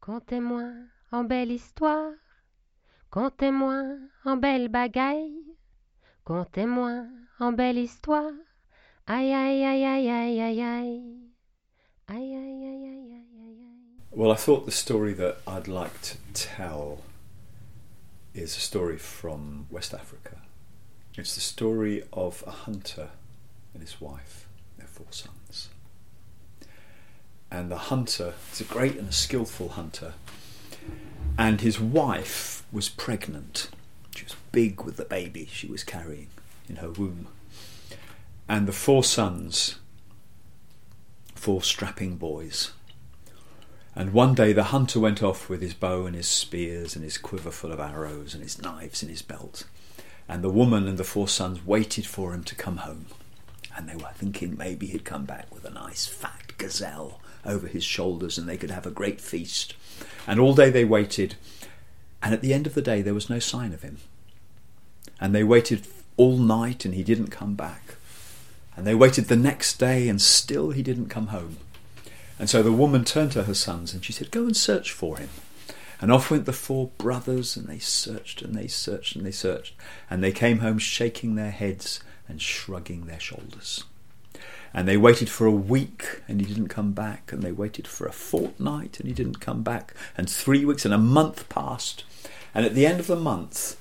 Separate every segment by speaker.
Speaker 1: Contez-moi en belle histoire, contez-moi en belle bagaille, contez-moi en belle histoire. Aïe aïe aïe aïe aïe aïe aïe.
Speaker 2: Well, I thought the story that I'd like to tell is a story from West Africa. It's the story of a hunter and his wife, their four sons. And the hunter is a great and a skillful hunter, and his wife was pregnant. She was big with the baby she was carrying in her womb. And the four sons, four strapping boys, and one day the hunter went off with his bow and his spears and his quiver full of arrows and his knives in his belt. And the woman and the four sons waited for him to come home. And they were thinking maybe he'd come back with a nice fat gazelle over his shoulders and they could have a great feast. And all day they waited. And at the end of the day, there was no sign of him. And they waited all night and he didn't come back. And they waited the next day and still he didn't come home. And so the woman turned to her sons and she said, Go and search for him. And off went the four brothers, and they searched and they searched and they searched. And they came home shaking their heads and shrugging their shoulders. And they waited for a week and he didn't come back. And they waited for a fortnight and he didn't come back. And three weeks and a month passed. And at the end of the month,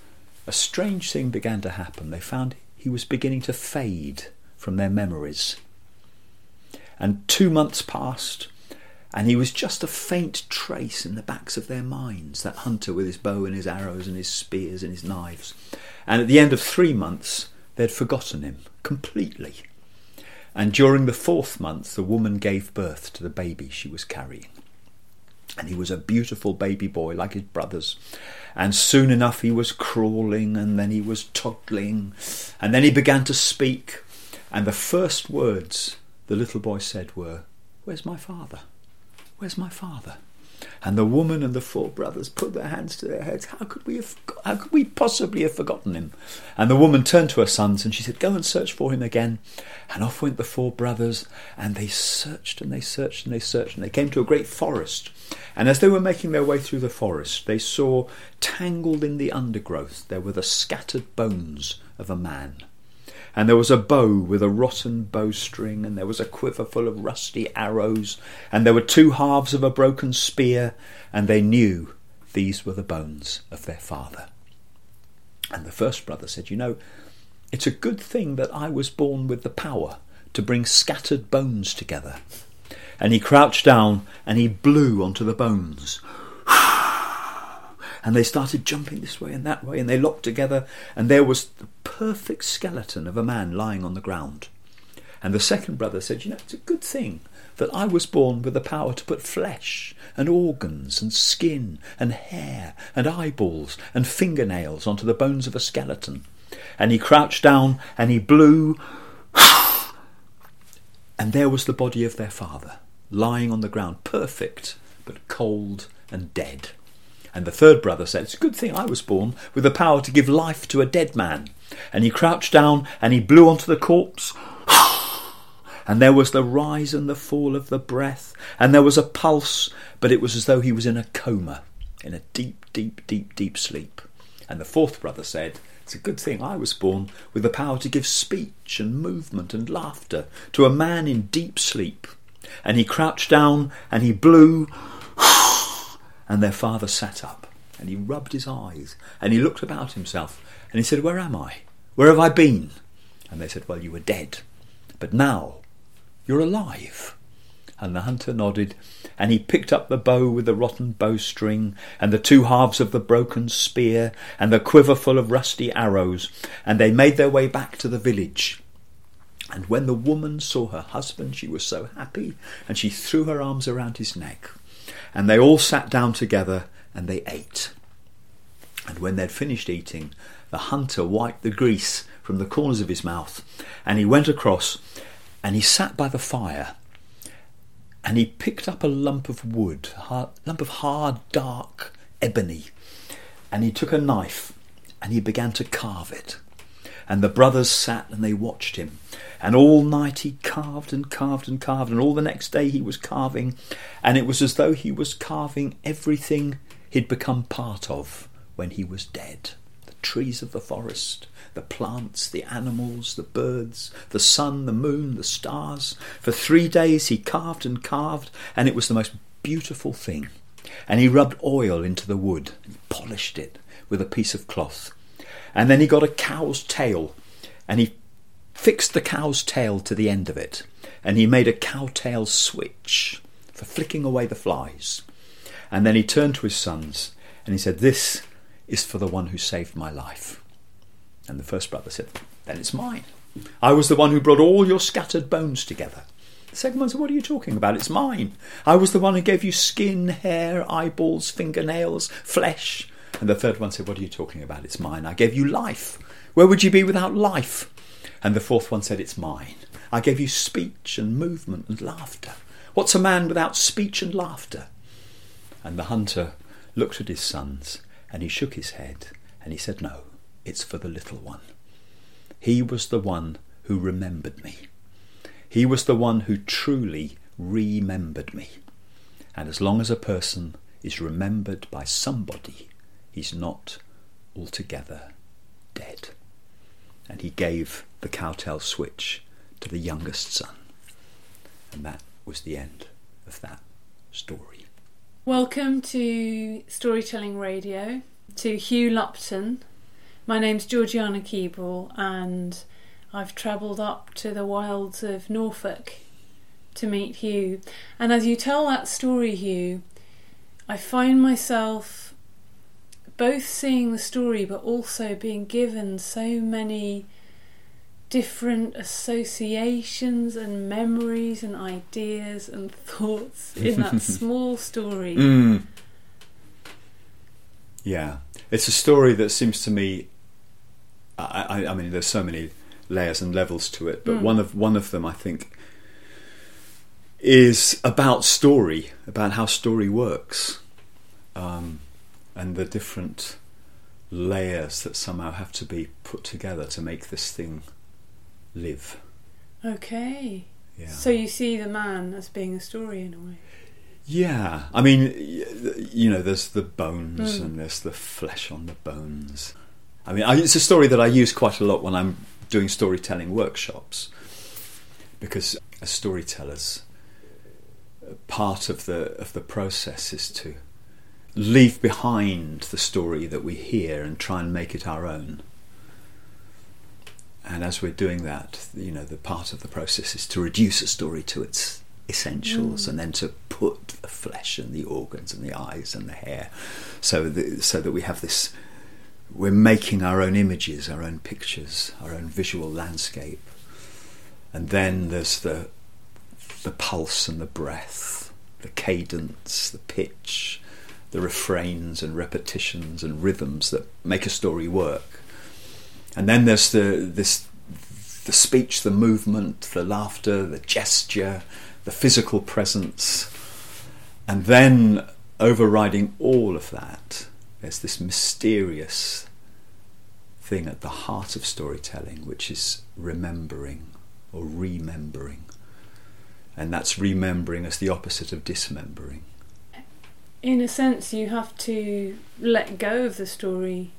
Speaker 2: a strange thing began to happen. They found he was beginning to fade from their memories. And two months passed, and he was just a faint trace in the backs of their minds, that hunter with his bow and his arrows and his spears and his knives. And at the end of three months, they'd forgotten him completely. And during the fourth month, the woman gave birth to the baby she was carrying. And he was a beautiful baby boy like his brothers. And soon enough, he was crawling, and then he was toddling, and then he began to speak. And the first words the little boy said were, Where's my father? Where's my father? And the woman and the four brothers put their hands to their heads. How could we have, how could we possibly have forgotten him? And the woman turned to her sons and she said, Go and search for him again. And off went the four brothers, and they searched and they searched and they searched, and they came to a great forest. And as they were making their way through the forest, they saw tangled in the undergrowth there were the scattered bones of a man. And there was a bow with a rotten bowstring, and there was a quiver full of rusty arrows, and there were two halves of a broken spear, and they knew these were the bones of their father. And the first brother said, You know, it's a good thing that I was born with the power to bring scattered bones together. And he crouched down and he blew onto the bones and they started jumping this way and that way, and they locked together, and there was the perfect skeleton of a man lying on the ground. And the second brother said, You know, it's a good thing that I was born with the power to put flesh and organs and skin and hair and eyeballs and fingernails onto the bones of a skeleton. And he crouched down and he blew, and there was the body of their father, lying on the ground, perfect, but cold and dead. And the third brother said, It's a good thing I was born with the power to give life to a dead man. And he crouched down and he blew onto the corpse. And there was the rise and the fall of the breath, and there was a pulse, but it was as though he was in a coma, in a deep, deep, deep, deep sleep. And the fourth brother said, It's a good thing I was born with the power to give speech and movement and laughter to a man in deep sleep. And he crouched down and he blew. And their father sat up and he rubbed his eyes and he looked about himself and he said, Where am I? Where have I been? And they said, Well, you were dead, but now you're alive. And the hunter nodded, and he picked up the bow with the rotten bowstring, and the two halves of the broken spear, and the quiver full of rusty arrows, and they made their way back to the village. And when the woman saw her husband, she was so happy, and she threw her arms around his neck. And they all sat down together and they ate. And when they'd finished eating, the hunter wiped the grease from the corners of his mouth and he went across and he sat by the fire and he picked up a lump of wood, a lump of hard, dark ebony, and he took a knife and he began to carve it. And the brothers sat and they watched him. And all night he carved and carved and carved, and all the next day he was carving, and it was as though he was carving everything he'd become part of when he was dead the trees of the forest, the plants, the animals, the birds, the sun, the moon, the stars. For three days he carved and carved, and it was the most beautiful thing. And he rubbed oil into the wood and polished it with a piece of cloth. And then he got a cow's tail and he fixed the cow's tail to the end of it. And he made a cowtail switch for flicking away the flies. And then he turned to his sons and he said, This is for the one who saved my life. And the first brother said, Then it's mine. I was the one who brought all your scattered bones together. The second one said, What are you talking about? It's mine. I was the one who gave you skin, hair, eyeballs, fingernails, flesh. And the third one said, What are you talking about? It's mine. I gave you life. Where would you be without life? And the fourth one said, It's mine. I gave you speech and movement and laughter. What's a man without speech and laughter? And the hunter looked at his sons and he shook his head and he said, No, it's for the little one. He was the one who remembered me. He was the one who truly remembered me. And as long as a person is remembered by somebody, he's not altogether dead. And he gave the cowtail switch to the youngest son. And that was the end of that story.
Speaker 3: Welcome to Storytelling Radio, to Hugh Lupton. My name's Georgiana Keeble, and I've travelled up to the wilds of Norfolk to meet Hugh. And as you tell that story, Hugh, I find myself both seeing the story but also being given so many different associations and memories and ideas and thoughts in that small story.
Speaker 2: Mm. Yeah, it's a story that seems to me. I, I, I mean, there's so many layers and levels to it, but
Speaker 3: Mm.
Speaker 2: one of one of them, I think, is about story, about how story works, um, and the different layers that somehow have to be put together to make this thing live.
Speaker 3: Okay.
Speaker 2: Yeah.
Speaker 3: So you see the man as being a story in a way.
Speaker 2: Yeah, I mean, you know, there's the bones
Speaker 3: Mm.
Speaker 2: and there's the flesh on the bones. I mean, I, it's a story that I use quite a lot when I'm doing storytelling workshops because as storytellers, part of the of the process is to leave behind the story that we hear and try and make it our own. And as we're doing that, you know, the part of the process is to reduce a story to its essentials
Speaker 3: Mm.
Speaker 2: and then to put the flesh and the organs and the eyes and the hair so that, so that we have this we're making our own images our own pictures our own visual landscape and then there's the the pulse and the breath the cadence the pitch the refrains and repetitions and rhythms that make a story work and then there's the this the speech the movement the laughter the gesture the physical presence. And then overriding all of that there's this mysterious thing at the heart of storytelling which is remembering or remembering. And that's remembering as the opposite of dismembering.
Speaker 3: In a sense, you have to let go of the story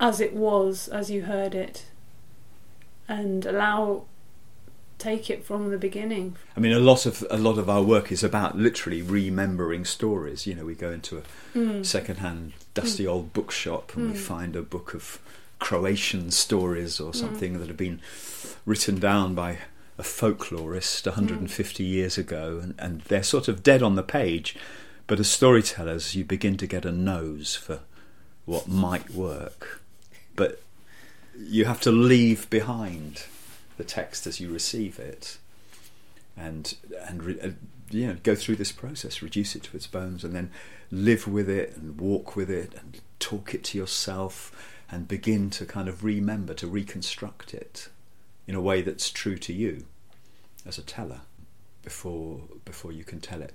Speaker 3: as it was, as you heard it, and allow, take it from the beginning.
Speaker 2: I mean, a lot of a lot of our work is about literally remembering stories. You know, we go into a
Speaker 3: Mm.
Speaker 2: second-hand, dusty old bookshop and we
Speaker 3: Mm.
Speaker 2: find a book of Croatian stories or something that have been written down by a folklorist 150 years ago, and, and they're sort of dead on the page. But as storytellers, you begin to get a nose for what might work, but you have to leave behind the text as you receive it, and and re, uh, you know go through this process, reduce it to its bones, and then live with it and walk with it and talk it to yourself, and begin to kind of remember to reconstruct it in a way that's true to you as a teller before before you can tell it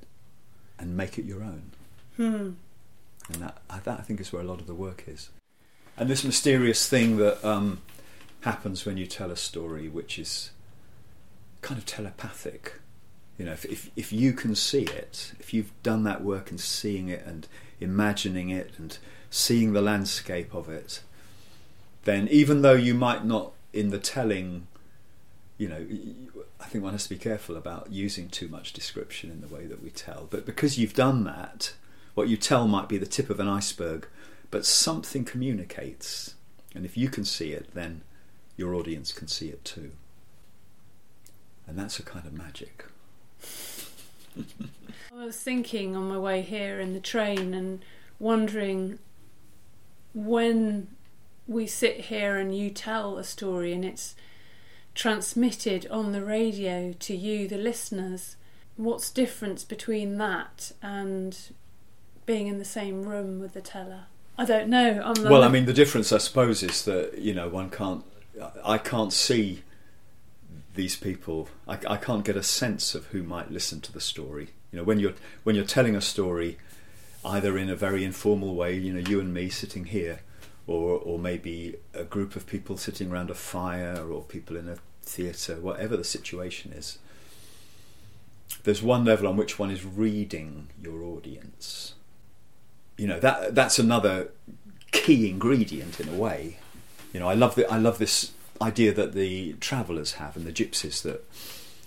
Speaker 2: and make it your own.
Speaker 3: Hmm.
Speaker 2: And that, I- that I think is where a lot of the work is. And this mysterious thing that um, happens when you tell a story, which is kind of telepathic. You know, if, if if you can see it, if you've done that work and seeing it and imagining it and seeing the landscape of it, then even though you might not in the telling, you know, I think one has to be careful about using too much description in the way that we tell. But because you've done that, what you tell might be the tip of an iceberg, but something communicates. And if you can see it, then your audience can see it too. And that's a kind of magic.
Speaker 3: I was thinking on my way here in the train and wondering when we sit here and you tell a story and it's transmitted on the radio to you, the listeners, what's difference between that and being in the same room with the teller? I don't know. I'm
Speaker 2: well, I mean, the difference, I suppose, is that you know one can't. I can't see these people. I, I can't get a sense of who might listen to the story. You know, when you're when you're telling a story, either in a very informal way, you know, you and me sitting here, or or maybe a group of people sitting around a fire, or people in a theatre, whatever the situation is. There's one level on which one is reading your audience. You know that that's another key ingredient in a way. You know, I love the, I love this idea that the travellers have and the gypsies that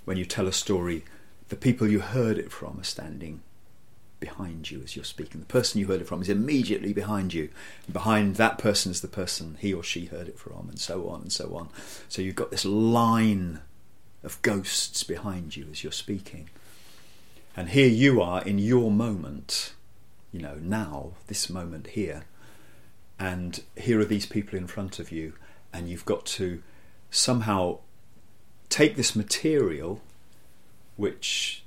Speaker 2: when you tell a story, the people you heard it from are standing behind you as you're speaking. The person you heard it from is immediately behind you. And behind that person is the person he or she heard it from, and so on and so on. So you've got this line of ghosts behind you as you're speaking. And here you are in your moment, you know, now, this moment here. And here are these people in front of you, and you've got to somehow take this material, which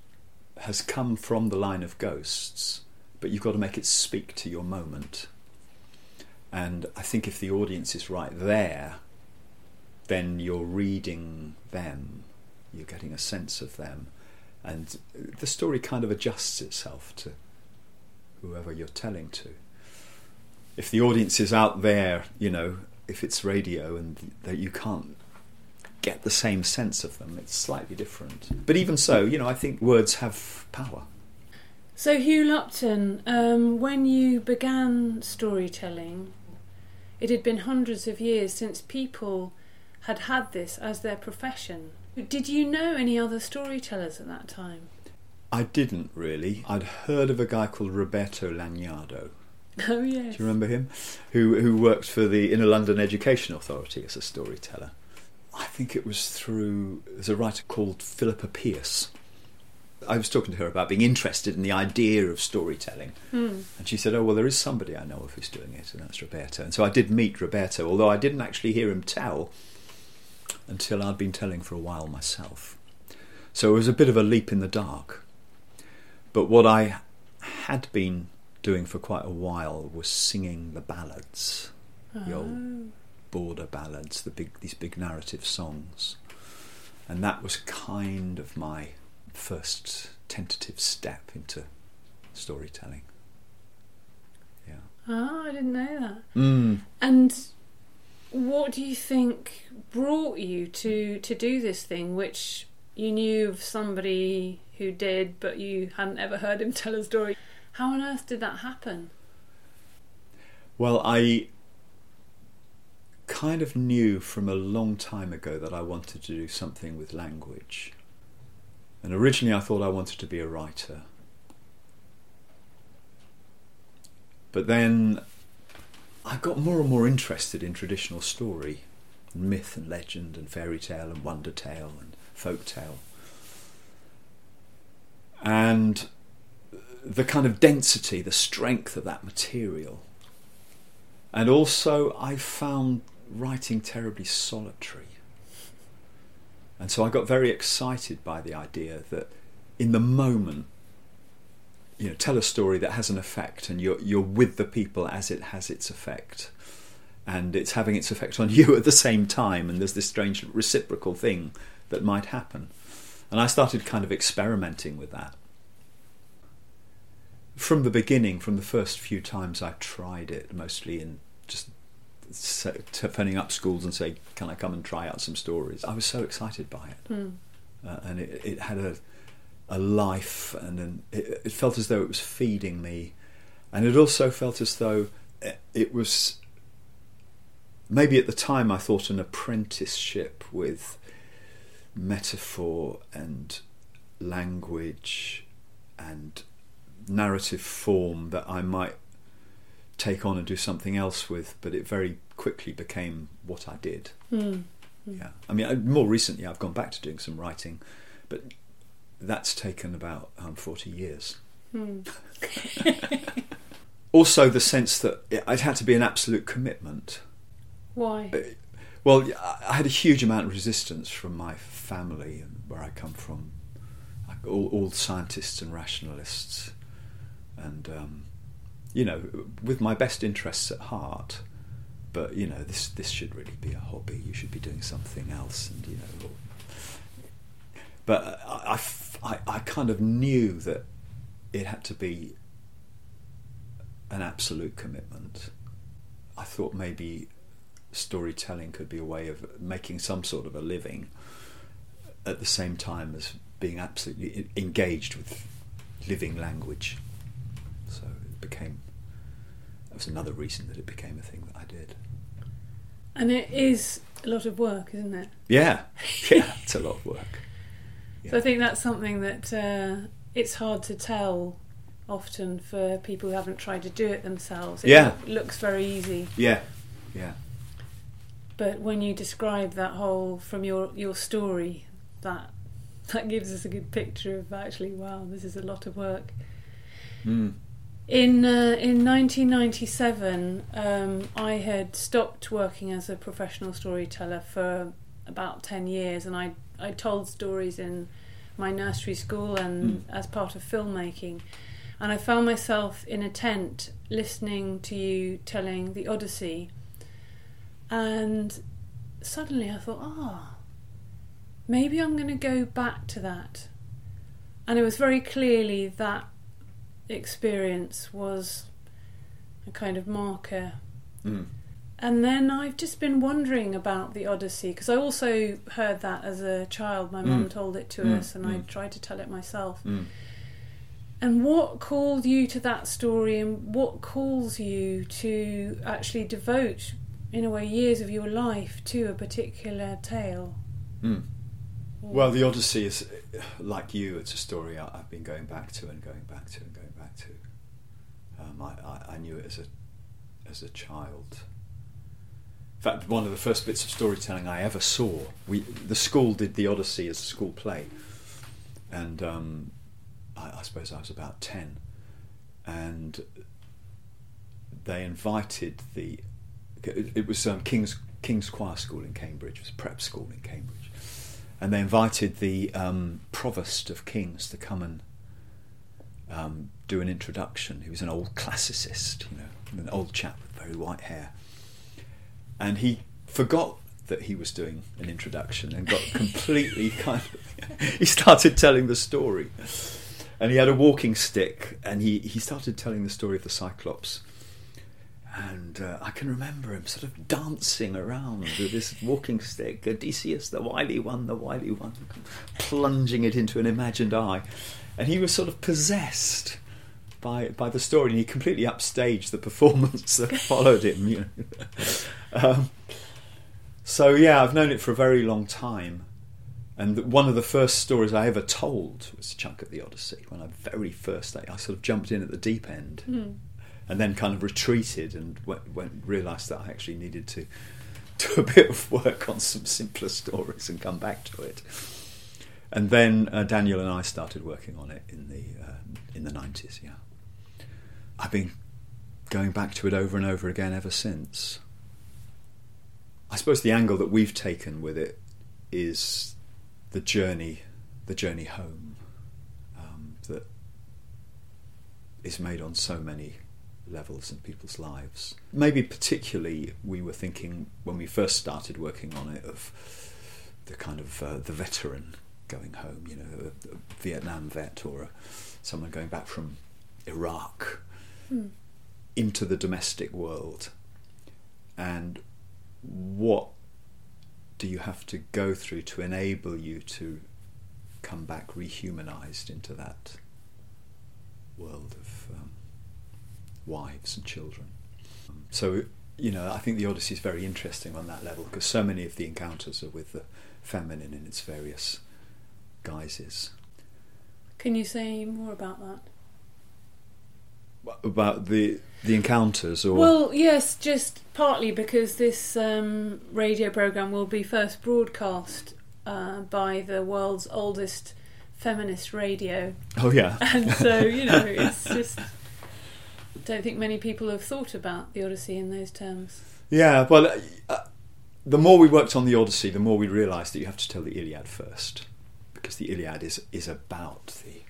Speaker 2: has come from the line of ghosts, but you've got to make it speak to your moment. And I think if the audience is right there, then you're reading them, you're getting a sense of them, and the story kind of adjusts itself to whoever you're telling to. If the audience is out there, you know, if it's radio and that you can't get the same sense of them. It's slightly different. But even so, you know, I think words have power.
Speaker 3: So, Hugh Lupton, um, when you began storytelling, it had been hundreds of years since people had had this as their profession. Did you know any other storytellers at that time?
Speaker 2: I didn't really. I'd heard of a guy called Roberto Lagnado.
Speaker 3: Oh yes.
Speaker 2: Do you remember him? Who who worked for the Inner London Education Authority as a storyteller. I think it was through there's a writer called Philippa Pearce. I was talking to her about being interested in the idea of storytelling,
Speaker 3: mm.
Speaker 2: and she said, "Oh well, there is somebody I know of who's doing it, and that's Roberto." And so I did meet Roberto, although I didn't actually hear him tell until I'd been telling for a while myself. So it was a bit of a leap in the dark. But what I had been doing for quite a while was singing the ballads,
Speaker 3: oh.
Speaker 2: the old border ballads, the big these big narrative songs, and that was kind of my first tentative step into storytelling. Yeah.
Speaker 3: Oh, I didn't know that.
Speaker 2: Mm.
Speaker 3: And what do you think brought you to to do this thing, which you knew of somebody who did, but you hadn't ever heard him tell a story? How on earth did that happen?
Speaker 2: Well, I kind of knew from a long time ago that I wanted to do something with language. And originally I thought I wanted to be a writer. But then I got more and more interested in traditional story, myth and legend and fairy tale and wonder tale and folk tale. And the kind of density, the strength of that material. And also, I found writing terribly solitary. And so I got very excited by the idea that in the moment, you know, tell a story that has an effect and you're, you're with the people as it has its effect. And it's having its effect on you at the same time, and there's this strange reciprocal thing that might happen. And I started kind of experimenting with that. From the beginning, from the first few times I tried it, mostly in just phoning up schools and say, "Can I come and try out some stories?" I was so excited by it,
Speaker 3: Mm.
Speaker 2: uh, and it, it had a a life, and an, it, it felt as though it was feeding me, and it also felt as though it, it was maybe at the time I thought an apprenticeship with metaphor and language and narrative form that I might take on and do something else with, but it very quickly became what I did.
Speaker 3: Mm.
Speaker 2: Yeah, I mean, I- more recently I've gone back to doing some writing, but that's taken about um, forty years.
Speaker 3: Mm.
Speaker 2: Also, the sense that it, it had to be an absolute commitment.
Speaker 3: Why?
Speaker 2: Well, I had a huge amount of resistance from my family and where I come from, all, all scientists and rationalists, and um, you know, with my best interests at heart. But you know, this this should really be a hobby. You should be doing something else, and you know. But I, I, I kind of knew that it had to be an absolute commitment. I thought maybe storytelling could be a way of making some sort of a living at the same time as being absolutely engaged with living language. So it became that was another reason that it became a thing that I did.
Speaker 3: And it is a lot of work, isn't it?
Speaker 2: Yeah, yeah, it's a lot of work.
Speaker 3: So I think that's something that uh, it's hard to tell often for people who haven't tried to do it themselves. It
Speaker 2: Yeah.
Speaker 3: looks very easy,
Speaker 2: Yeah, yeah,
Speaker 3: but when you describe that whole from your your story, that that gives us a good picture of actually, wow, this is a lot of work.
Speaker 2: mm.
Speaker 3: In uh, in 1997, um, I had stopped working as a professional storyteller for about 10 years, and I I told stories in my nursery school and as part of filmmaking. And I found myself in a tent listening to you telling the Odyssey, and suddenly I thought, ah, maybe I'm going to go back to that. And it was very clearly that experience was a kind of marker.
Speaker 2: Mm.
Speaker 3: And then I've just been wondering about the Odyssey because I also heard that as a child. My mum
Speaker 2: Mm.
Speaker 3: told it to
Speaker 2: Mm,
Speaker 3: us, and I
Speaker 2: mm.
Speaker 3: tried to tell it myself.
Speaker 2: Mm.
Speaker 3: And what called you to that story, and what calls you to actually devote, in a way, years of your life to a particular tale?
Speaker 2: Mm. Well, the Odyssey is like you. It's a story I- I've been going back to and going back to and going back to. Um, I, I, I knew it as a as a child. In fact, one of the first bits of storytelling I ever saw. We the school did the Odyssey as a school play, and um, I, I suppose I was about ten, and they invited the. It, was um, King's King's Choir School in Cambridge. It was prep school in Cambridge and they invited the um, provost of Kings to come and um, do an introduction. He was an old classicist, you know, an old chap with very white hair, and he forgot that he was doing an introduction and got completely kind of. he started telling the story, and he had a walking stick, and he he started telling the story of the Cyclops. And uh, I can remember him sort of dancing around with this walking stick, Odysseus, the wily one, the wily one, plunging it into an imagined eye. And he was sort of possessed by by the story, and he completely upstaged the performance that followed him. You know. um, so yeah, I've known it for a very long time. And one of the first stories I ever told was a Chunk of the Odyssey. When I very first, I, I sort of jumped in at the deep end
Speaker 3: Mm.
Speaker 2: And then kind of retreated and went, went realised that I actually needed to do a bit of work on some simpler stories and come back to it. And then uh, Daniel and I started working on it in the uh, in the nineties. Yeah, I've been going back to it over and over again ever since. I suppose the angle that we've taken with it is the journey, the journey home, um, that is made on so many levels in people's lives. Maybe particularly we were thinking when we first started working on it of the kind of uh, the veteran going home, you know, a, a Vietnam vet or a, someone going back from Iraq
Speaker 3: Mm.
Speaker 2: into the domestic world. and what do you have to go through to enable you to come back rehumanized into that world of wives and children. So, you know, I think the Odyssey is very interesting on that level because so many of the encounters are with the feminine in its various guises.
Speaker 3: Can you say more about that?
Speaker 2: About the the encounters, or
Speaker 3: Well, yes, just partly because this um, radio program will be first broadcast uh, by the world's oldest feminist radio,
Speaker 2: oh yeah,
Speaker 3: and so you know, it's just. Don't think many people have thought about the Odyssey in those terms.
Speaker 2: yeah. Well, uh, the more we worked on the Odyssey, the more we realised that you have to tell the Iliad first, because the Iliad is is about the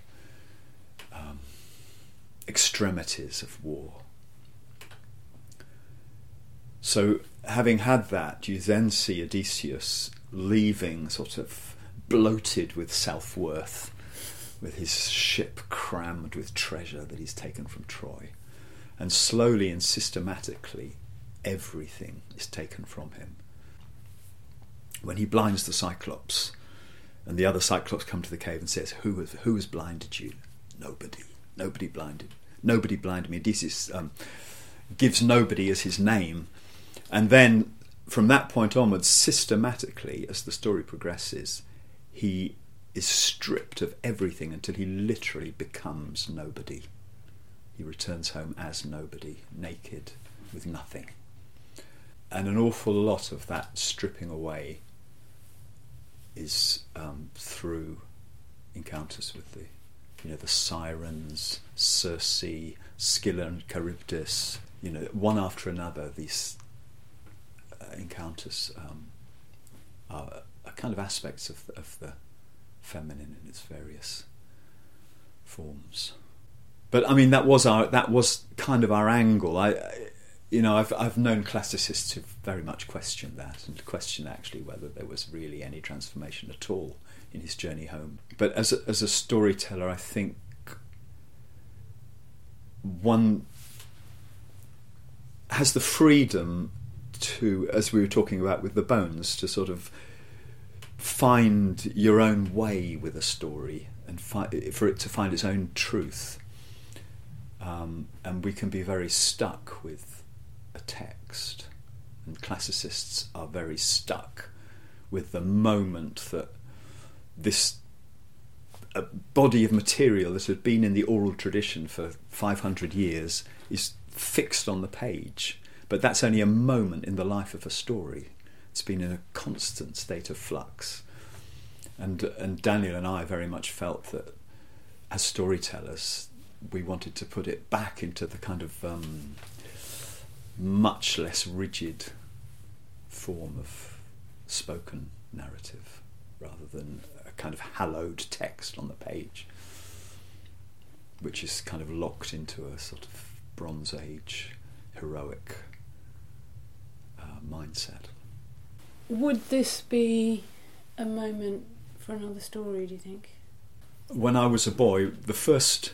Speaker 2: um, extremities of war. So, having had that, you then see Odysseus leaving, sort of bloated with self worth, with his ship crammed with treasure that he's taken from Troy. And slowly and systematically, everything is taken from him. When he blinds the Cyclops, and the other Cyclops come to the cave and says, "Who has, who has blinded you? Nobody. Nobody blinded. Nobody blinded me." Odysseus um, gives nobody as his name, and then from that point onwards, systematically, as the story progresses, he is stripped of everything until he literally becomes nobody. He returns home as nobody, naked, with nothing. And an awful lot of that stripping away is um, through encounters with the, you know, the sirens, Circe, Scylla and Charybdis. You know, one after another, these uh, encounters um, are, are kind of aspects of, of the feminine in its various forms. But I mean, that was our that was kind of our angle. I, you know, I've I've known classicists who very much questioned that and question actually whether there was really any transformation at all in his journey home. But as a, as a storyteller, I think one has the freedom to, as we were talking about with the bones, to sort of find your own way with a story and fi- for it to find its own truth. Um, and we can be very stuck with a text, and classicists are very stuck with the moment that this a body of material that had been in the oral tradition for 500 years is fixed on the page. But that's only a moment in the life of a story. It's been in a constant state of flux. And, and Daniel and I very much felt that as storytellers, we wanted to put it back into the kind of um, much less rigid form of spoken narrative rather than a kind of hallowed text on the page, which is kind of locked into a sort of Bronze Age heroic uh, mindset.
Speaker 3: Would this be a moment for another story? Do you think?
Speaker 2: When I was a boy, the first,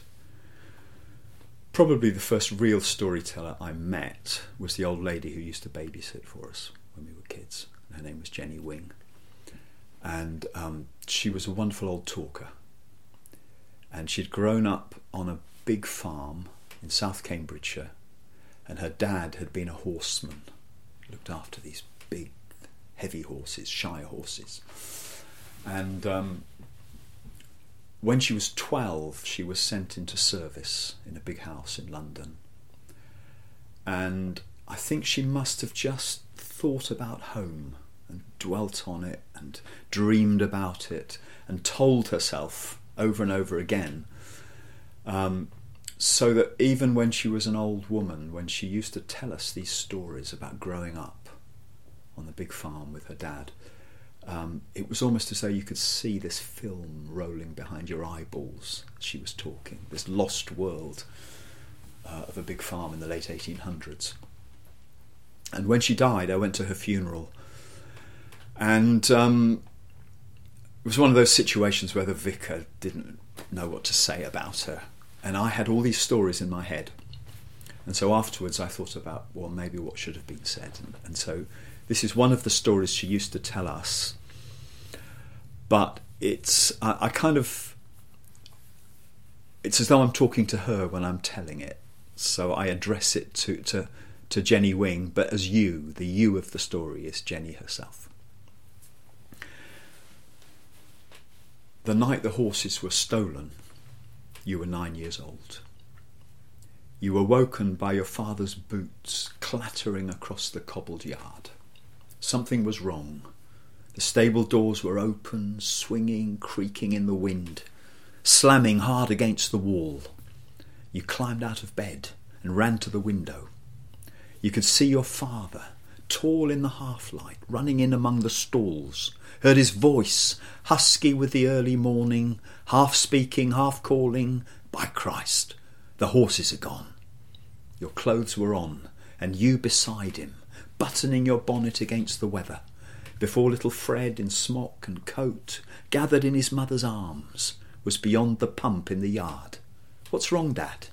Speaker 2: probably the first real storyteller I met was the old lady who used to babysit for us when we were kids. Her name was Jenny Wing. And um, she was a wonderful old talker. And she'd grown up on a big farm in South Cambridgeshire, and her dad had been a horseman, looked after these big, heavy horses, Shire horses. And um, when she was 12, she was sent into service in a big house in London. And I think she must have just thought about home and dwelt on it and dreamed about it and told herself over and over again. Um, so that even when she was an old woman, when she used to tell us these stories about growing up on the big farm with her dad, um, it was almost as though you could see this film rolling behind your eyeballs she was talking, this lost world uh, of a big farm in the late 1800s. And when she died, I went to her funeral, and um, it was one of those situations where the vicar didn't know what to say about her. And I had all these stories in my head And so afterwards, I thought about, well, maybe what should have been said. And, and so this is one of the stories she used to tell us. But it's, I, I kind of, it's as though I'm talking to her when I'm telling it. So I address it to, to, to Jenny Wing, but as you, the you of the story is Jenny herself. The night the horses were stolen, you were nine years old. You were woken by your father's boots clattering across the cobbled yard. Something was wrong. The stable doors were open, swinging, creaking in the wind, slamming hard against the wall. You climbed out of bed and ran to the window. You could see your father, tall in the half light, running in among the stalls, heard his voice, husky with the early morning, half speaking, half calling, By Christ, the horses are gone. Your clothes were on, and you beside him, buttoning your bonnet against the weather, before little Fred in smock and coat, gathered in his mother's arms, was beyond the pump in the yard. What's wrong, Dad?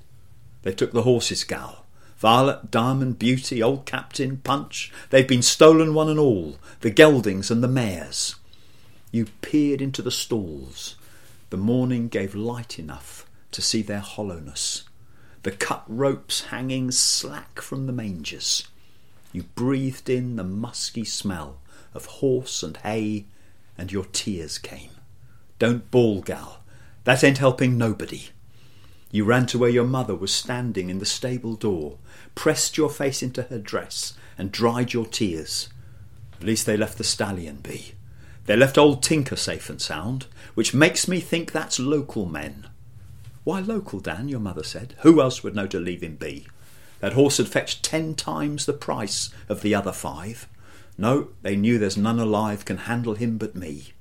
Speaker 2: They took the horses, gal. Violet, Diamond, Beauty, Old Captain, Punch, they've been stolen one and all, the geldings and the mares. You peered into the stalls. The morning gave light enough to see their hollowness, the cut ropes hanging slack from the mangers. You breathed in the musky smell of horse and hay, and your tears came. Don't bawl, gal. That ain't helping nobody. You ran to where your mother was standing in the stable door, pressed your face into her dress, and dried your tears. At least they left the stallion be. They left old Tinker safe and sound, which makes me think that's local men. Why local, Dan? your mother said. Who else would know to leave him be? That horse had fetched ten times the price of the other five. No, they knew there's none alive can handle him but me.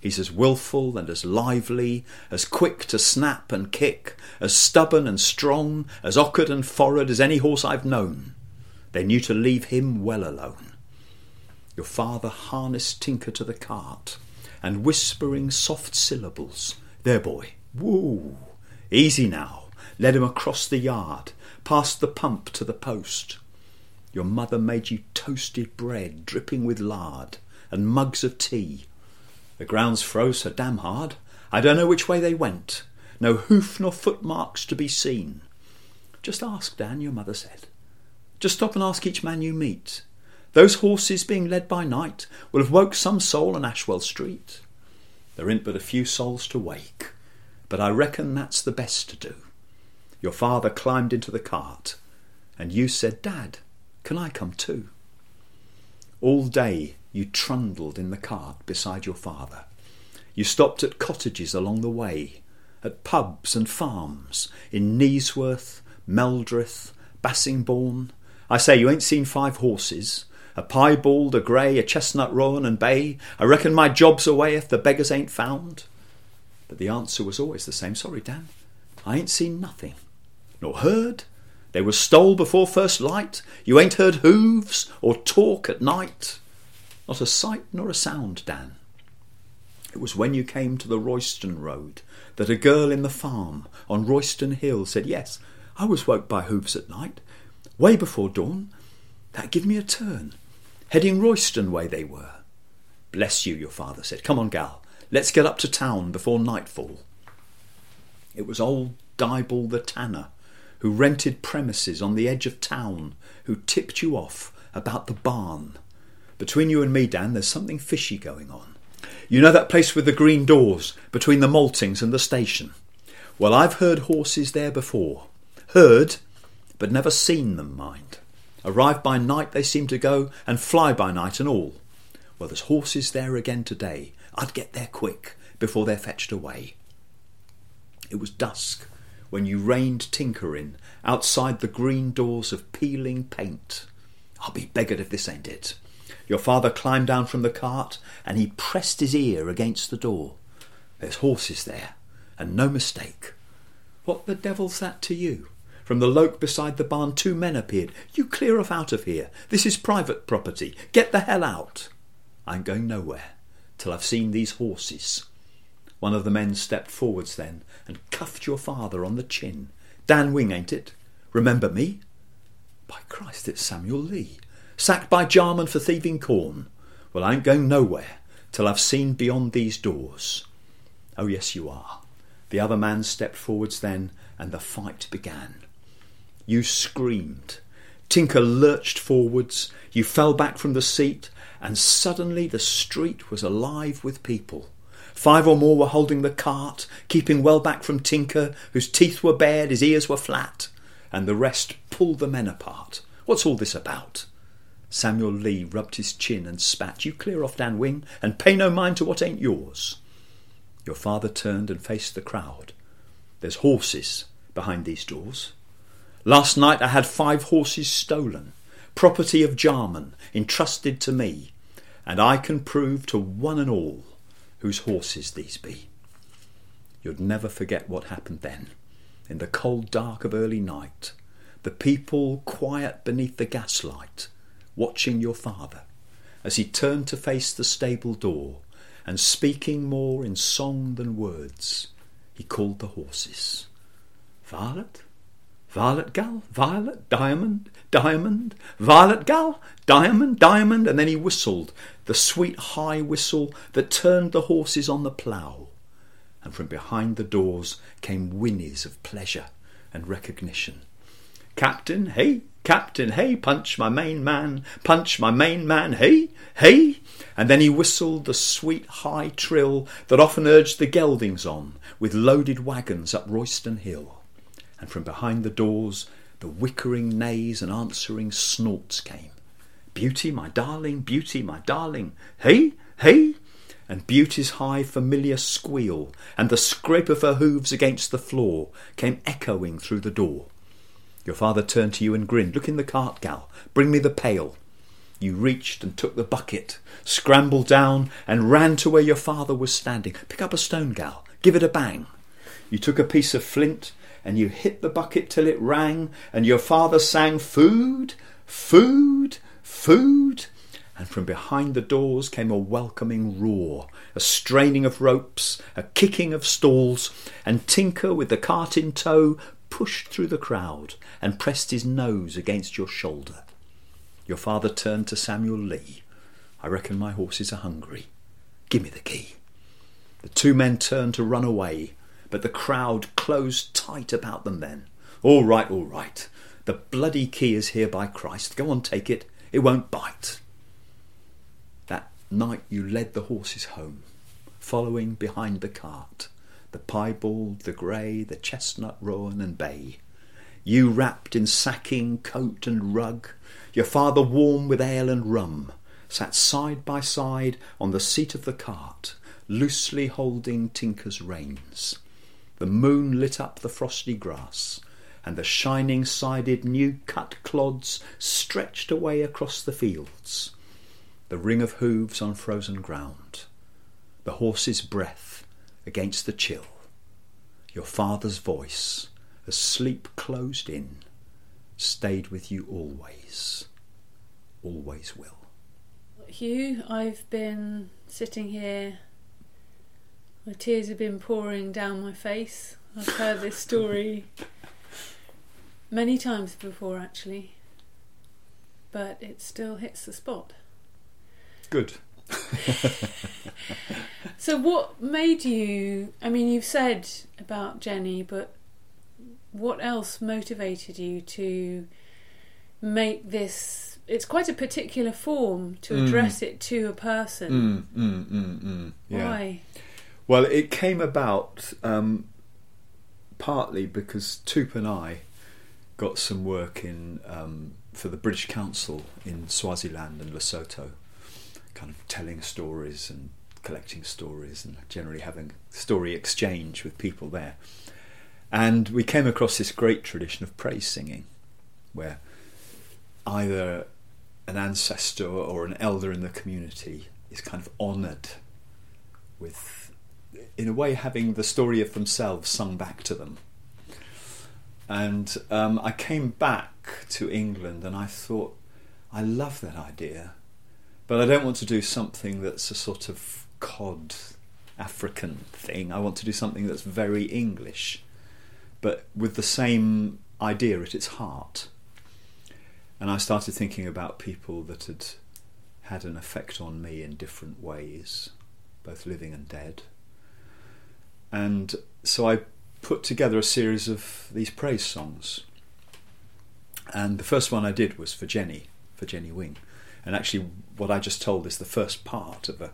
Speaker 2: He's as wilful and as lively, as quick to snap and kick, as stubborn and strong, as awkward and forward as any horse I've known. They knew to leave him well alone. Your father harnessed Tinker to the cart, and whispering soft syllables, There, boy, woo, easy now, led him across the yard, past the pump to the post. Your mother made you toasted bread dripping with lard, and mugs of tea. The ground's froze so damn hard, I don't know which way they went. No hoof nor footmarks to be seen. Just ask, Dan, your mother said. Just stop and ask each man you meet. Those horses being led by night will have woke some soul in Ashwell Street. There ain't but a few souls to wake, but I reckon that's the best to do. Your father climbed into the cart, and you said, Dad, can I come too? All day you trundled in the cart beside your father. You stopped at cottages along the way, at pubs and farms, in Kneesworth, Meldreth, Bassingbourn. I say, you ain't seen five horses, a piebald, a grey, a chestnut roan and bay. I reckon my job's away if the beggars ain't found. But the answer was always the same. Sorry, Dan, I ain't seen nothing, nor heard. They were stole before first light. You ain't heard hooves or talk at night. Not a sight nor a sound, Dan. It was when you came to the Royston road that a girl in the farm on Royston Hill said, Yes, I was woke by hooves at night, way before dawn. That give me a turn. Heading Royston way they were. Bless you, your father said. Come on, gal, let's get up to town before nightfall. It was old Dyball the tanner, who rented premises on the edge of town, who tipped you off about the barn. Between you and me, Dan, there's something fishy going on. You know that place with the green doors between the maltings and the station? Well, I've heard horses there before. Heard, but never seen them, mind. Arrive by night they seem to go, and fly by night and all. Well, there's horses there again today. I'd get there quick, before they're fetched away. It was dusk when you reined Tinker in, outside the green doors of peeling paint. I'll be beggared if this ain't it. Your father climbed down from the cart, and he pressed his ear against the door. There's horses there, and no mistake. What the devil's that to you? From the loke beside the barn, two men appeared. You clear off out of here. This is private property. Get the hell out. I'm going nowhere till I've seen these horses. One of the men stepped forwards then and cuffed your father on the chin. Dan Wing, ain't it? Remember me? By Christ, it's Samuel Lee. Sacked by Jarman for thieving corn. Well, I ain't going nowhere till I've seen beyond these doors. Oh, yes, you are. The other man stepped forwards then, and the fight began. You screamed. Tinker lurched forwards. You fell back from the seat, and suddenly the street was alive with people. Five or more were holding the cart, keeping well back from Tinker, whose teeth were bared, his ears were flat, and the rest pulled the men apart. What's all this about? Samuel Lee rubbed his chin and spat. You clear off, Dan Wing, and pay no mind to what ain't yours. Your father turned and faced the crowd. There's horses behind these doors. Last night I had five horses stolen, property of Jarman, entrusted to me, and I can prove to one and all whose horses these be. You'd never forget what happened then, in the cold dark of early night, the people quiet beneath the gaslight, watching your father as he turned to face the stable door, and speaking more in song than words, he called the horses. Violet, Violet Gal, Violet, Diamond, Diamond, Violet Gal, Diamond, Diamond, and then he whistled, the sweet high whistle that turned the horses on the plough. And from behind the doors came whinnies of pleasure and recognition. Captain, hey, Captain, hey, punch my main man, punch my main man, hey, hey. And then he whistled the sweet high trill that often urged the geldings on with loaded wagons up Royston Hill and from behind the doors the wickering neighs and answering snorts came. Beauty, my darling, beauty, my darling, hey, hey! And beauty's high familiar squeal and the scrape of her hoofs against the floor came echoing through the door. Your father turned to you and grinned. Look in the cart, gal. Bring me the pail. You reached and took the bucket, scrambled down, and ran to where your father was standing. Pick up a stone, gal. Give it a bang. You took a piece of flint and you hit the bucket till it rang, and your father sang, Food, food, food. And from behind the doors came a welcoming roar, a straining of ropes, a kicking of stalls, and Tinker, with the cart in tow, pushed through the crowd and pressed his nose against your shoulder. Your father turned to Samuel Lee. I reckon my horses are hungry. Give me the key. The two men turned to run away, but the crowd closed tight about them then. All right, all right. The bloody key is here by Christ. Go on, take it. It won't bite. That night you led the horses home, following behind the cart, the piebald, the grey, the chestnut roan and bay. You wrapped in sacking, coat and rug, your father warm with ale and rum, sat side by side on the seat of the cart, loosely holding Tinker's reins. The moon lit up the frosty grass, and the shining sided new cut clods stretched away across the fields. The ring of hooves on frozen ground, the horse's breath against the chill, your father's voice, as sleep closed in, stayed with you always, always will.
Speaker 3: Hugh, I've been sitting here my tears have been pouring down my face. I've heard this story many times before, actually, but it still hits the spot.
Speaker 2: Good.
Speaker 3: so, what made you? I mean, you've said about Jenny, but what else motivated you to make this? It's quite a particular form to
Speaker 2: Mm.
Speaker 3: address it to a person.
Speaker 2: Mm, mm, mm, mm. Yeah.
Speaker 3: Why?
Speaker 2: Well, it came about um, partly because Toop and I got some work in um, for the British Council in Swaziland and Lesotho, kind of telling stories and collecting stories and generally having story exchange with people there. And we came across this great tradition of praise singing, where either an ancestor or an elder in the community is kind of honoured with in a way having the story of themselves sung back to them. And um, I came back to England and I thought, I love that idea, but I don't want to do something that's a sort of cod African thing. I want to do something that's very English, but with the same idea at its heart. and I started thinking about people that had had an effect on me in different ways, both living and dead. And so I put together a series of these praise songs. And the first one I did was for Jenny, for Jenny Wing. And actually, what I just told is the first part of a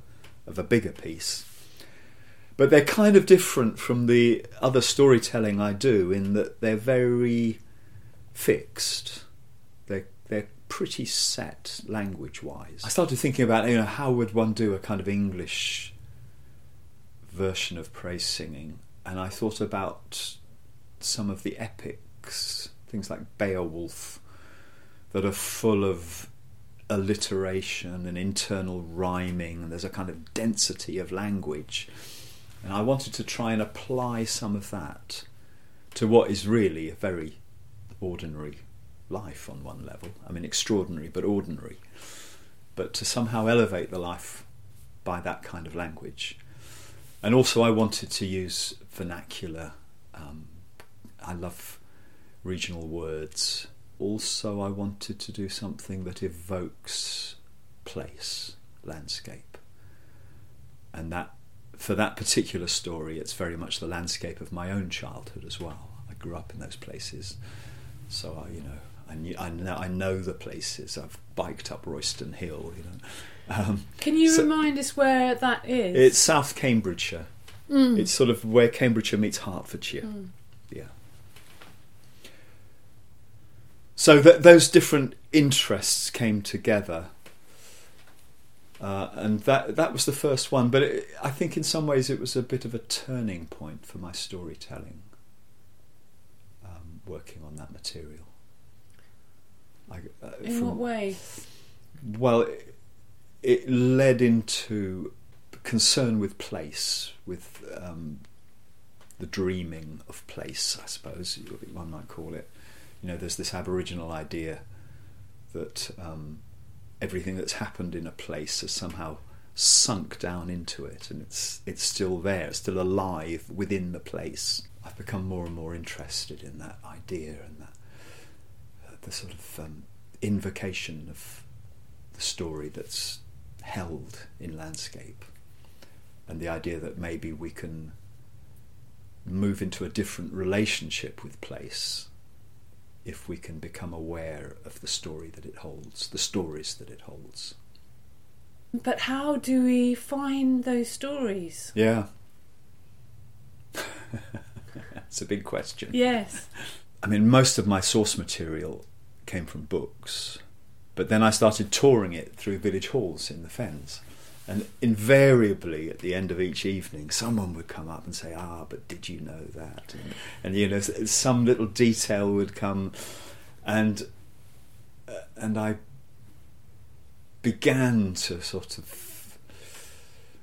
Speaker 2: of a bigger piece. But they're kind of different from the other storytelling I do in that they're very fixed. They're they're pretty set language wise. I started thinking about you know how would one do a kind of English version of praise singing, and I thought about some of the epics, things like Beowulf, that are full of alliteration and internal rhyming, and there's a kind of density of language. And I wanted to try and apply some of that to what is really a very ordinary life on one level. I mean, extraordinary, but ordinary. But to somehow elevate the life by that kind of language. And also, I wanted to use vernacular. Um, I love regional words also I wanted to do something that evokes place, landscape. And that for that particular story it's very much the landscape of my own childhood as well. I grew up in those places. So I, you know, I, knew, I know I know the places. I've biked up Royston Hill, you know.
Speaker 3: Um, Can you so remind us where that is?
Speaker 2: It's South Cambridgeshire. Mm. It's sort of where Cambridgeshire meets Hertfordshire. Mm. Yeah. So that those different interests came together, uh, and that that was the first one. But it, I think in some ways it was a bit of a turning point for my storytelling. Um, working on that material.
Speaker 3: I, uh, in from, what way?
Speaker 2: Well, it, it, led into concern with place, with um, the dreaming of place. I suppose one might call it you know, there's this Aboriginal idea that um, everything that's happened in a place has somehow sunk down into it, and it's it's still there, it's still alive within the place. I've become more and more interested in that idea and that uh, the sort of um, invocation of the story that's held in landscape, and the idea that maybe we can move into a different relationship with place if we can become aware of the story that it holds, the stories that it holds.
Speaker 3: But how do we find those stories?
Speaker 2: Yeah. It's a big question.
Speaker 3: Yes.
Speaker 2: I mean, most of my source material came from books, but then I started touring it through village halls in the Fens. And invariably, at the end of each evening, someone would come up and say, "Ah, but did you know that?" And, and you know, some little detail would come, and uh, and I began to sort of